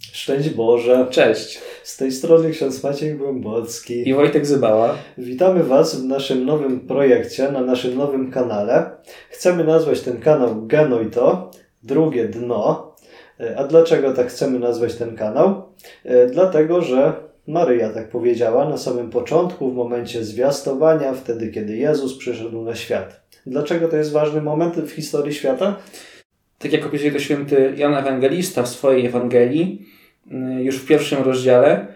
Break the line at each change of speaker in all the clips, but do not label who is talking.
Szczęść Boże.
Cześć.
Z tej strony ksiądz Maciej Głębocki.
I Wojtek Zybała.
Witamy Was w naszym nowym projekcie, na naszym nowym kanale. Chcemy nazwać ten kanał Genoito, drugie dno. A dlaczego tak chcemy nazwać ten kanał? Dlatego, że Maryja tak powiedziała na samym początku, w momencie zwiastowania, wtedy kiedy Jezus przyszedł na świat. Dlaczego to jest ważny moment w historii świata?
Tak jak opisuje to święty Jan Ewangelista w swojej Ewangelii, y, już w pierwszym rozdziale,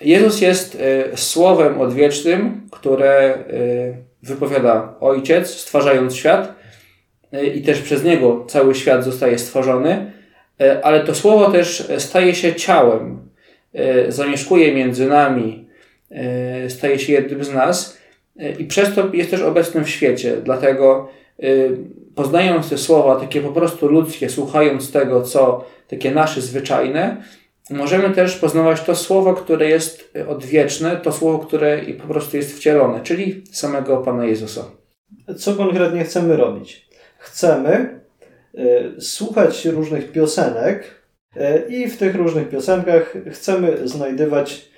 Jezus jest y, słowem odwiecznym, które y, wypowiada Ojciec, stwarzając świat i też przez Niego cały świat zostaje stworzony, ale to słowo też staje się ciałem, zamieszkuje między nami, staje się jednym z nas i przez to jest też obecny w świecie. Dlatego poznając te słowa, takie po prostu ludzkie, słuchając tego, co takie nasze zwyczajne, możemy też poznawać to słowo, które jest odwieczne, to słowo, które po prostu jest wcielone, czyli samego Pana Jezusa.
Co konkretnie chcemy robić? Chcemy y, słuchać różnych piosenek y, i w tych różnych piosenkach chcemy znajdywać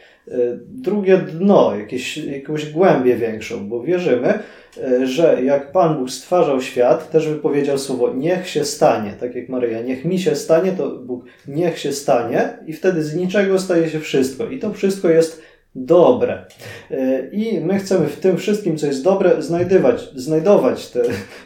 drugie dno, jakieś, jakąś głębię większą, bo wierzymy, E, że jak Pan Bóg stwarzał świat, też wypowiedział słowo niech się stanie, tak jak Maryja, niech mi się stanie, to Bóg niech się stanie i wtedy z niczego staje się wszystko. I to wszystko jest dobre. E, I my chcemy w tym wszystkim, co jest dobre, znajdywać, znajdować te,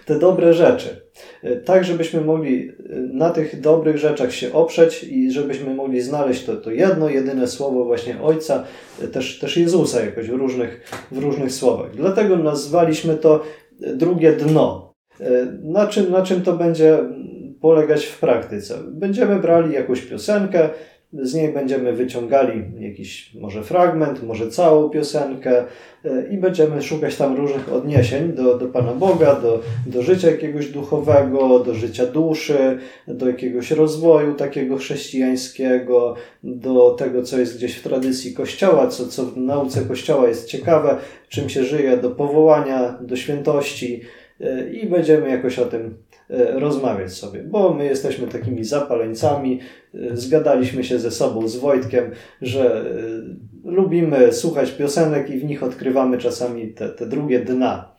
te dobre rzeczy. E, tak, żebyśmy mogli na tych dobrych rzeczach się oprzeć i żebyśmy mogli znaleźć to, to jedno, jedyne słowo właśnie Ojca, też, też Jezusa jakoś w różnych, w różnych słowach. Dlatego nazwaliśmy to drugie dno. E, na czym, na czym to będzie polegać w praktyce? Będziemy brali jakąś piosenkę, z niej będziemy wyciągali jakiś może fragment, może całą piosenkę e, i będziemy szukać tam różnych odniesień do, do Pana Boga, do, do życia jakiegoś duchowego, do życia duszy, do jakiegoś rozwoju takiego chrześcijańskiego, do tego, co jest gdzieś w tradycji Kościoła, co, co w nauce Kościoła jest ciekawe, czym się żyje, do powołania, do świętości i będziemy jakoś o tym E, rozmawiać sobie, bo my jesteśmy takimi zapaleńcami. E, zgadaliśmy się ze sobą, z Wojtkiem, że e, lubimy słuchać piosenek i w nich odkrywamy czasami te, te drugie dna.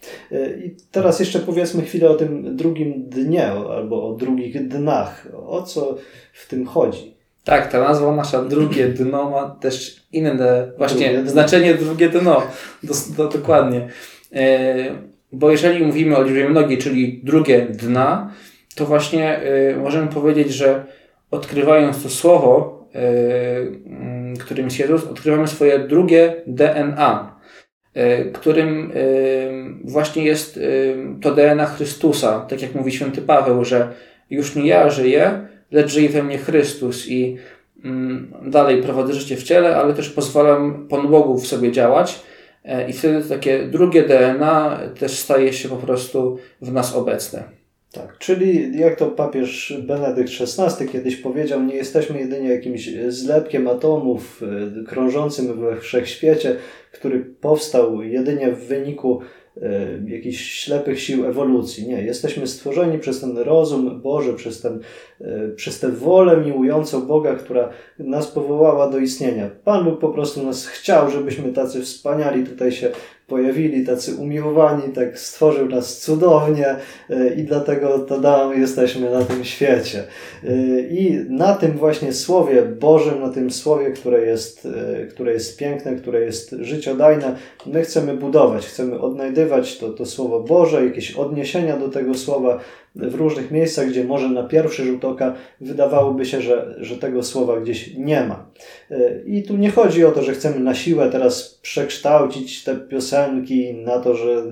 I teraz jeszcze powiedzmy chwilę o tym drugim dnie albo o drugich dnach. O co w tym chodzi?
Tak, ta nazwa nasza drugie dno ma też inne właśnie drugie znaczenie drugie dno. Do, do, dokładnie. Bo jeżeli mówimy o liczbie mnogiej, czyli drugie dna, to właśnie y, możemy powiedzieć, że odkrywając to słowo, y, którym jest Jezus, odkrywamy swoje drugie DNA, y, którym y, właśnie jest y, to DNA Chrystusa. Tak jak mówi święty Paweł, że już nie ja żyję, lecz żyje we mnie Chrystus i mm, dalej prowadzę życie w ciele, ale też pozwalam Panu Bogu w sobie działać I wtedy takie drugie DNA też staje się po prostu w nas obecne.
Tak, czyli jak to papież Benedykt XVI kiedyś powiedział, nie jesteśmy jedynie jakimś zlepkiem atomów e, krążącym we wszechświecie, który powstał jedynie w wyniku E, jakichś ślepych sił ewolucji. Nie, jesteśmy stworzeni przez ten rozum Boży, przez, ten, e, przez tę wolę miłującą Boga, która nas powołała do istnienia. Pan Bóg po prostu nas chciał, żebyśmy tacy wspaniali tutaj się pojawili, tacy umiłowani, tak stworzył nas cudownie e, i dlatego to dam, jesteśmy na tym świecie. I na tym właśnie Słowie Bożym, na tym Słowie, które jest, które jest piękne, które jest życiodajne, my chcemy budować, chcemy odnajdywać to, to Słowo Boże, jakieś odniesienia do tego Słowa w różnych miejscach, gdzie może na pierwszy rzut oka wydawałoby się, że, że tego Słowa gdzieś nie ma. I tu nie chodzi o to, że chcemy na siłę teraz przekształcić te piosenki na to, że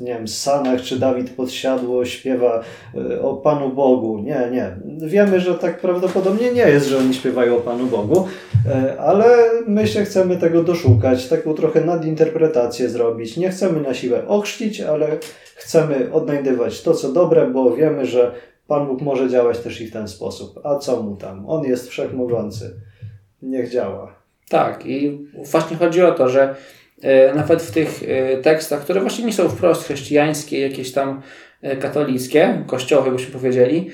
nie wiem, Sanach czy Dawid Podsiadło śpiewa e, o Panu Bogu. Nie, nie. Wiemy, że tak prawdopodobnie nie jest, że oni śpiewają o Panu Bogu, e, ale my się chcemy tego doszukać, taką trochę nadinterpretację zrobić. Nie chcemy na siłę ochrzcić, ale chcemy odnajdywać to, co dobre, bo wiemy, że Pan Bóg może działać też i w ten sposób. A co mu tam? On jest wszechmogący. Niech działa.
Tak, i właśnie chodzi o to, że e, nawet w tych e, tekstach, które właśnie nie są wprost chrześcijańskie, jakieś tam e, katolickie, kościowe byśmy powiedzieli,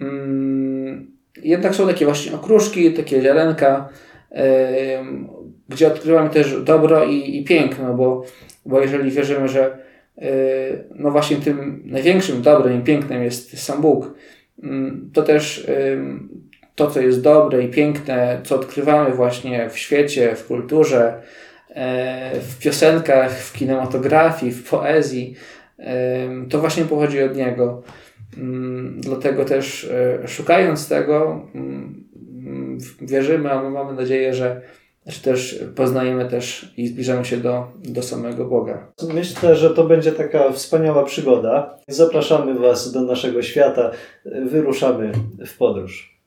mm, jednak są takie właśnie okruszki, takie ziarenka, gdzie odkrywamy też dobro i, i piękno, bo, bo jeżeli wierzymy, że no właśnie tym największym dobrem i pięknem jest sam Bóg, mm, to też to, co jest dobre i piękne, co odkrywamy właśnie w świecie, w kulturze, e, w piosenkach, w kinematografii, w poezji, to właśnie pochodzi od Niego. Mm, dlatego też e, szukając tego, mm, wierzymy, a my mamy nadzieję, że czy też poznajemy też i zbliżamy się do, do samego Boga.
Myślę, że to będzie taka wspaniała przygoda. Zapraszamy Was do naszego świata. Wyruszamy w podróż.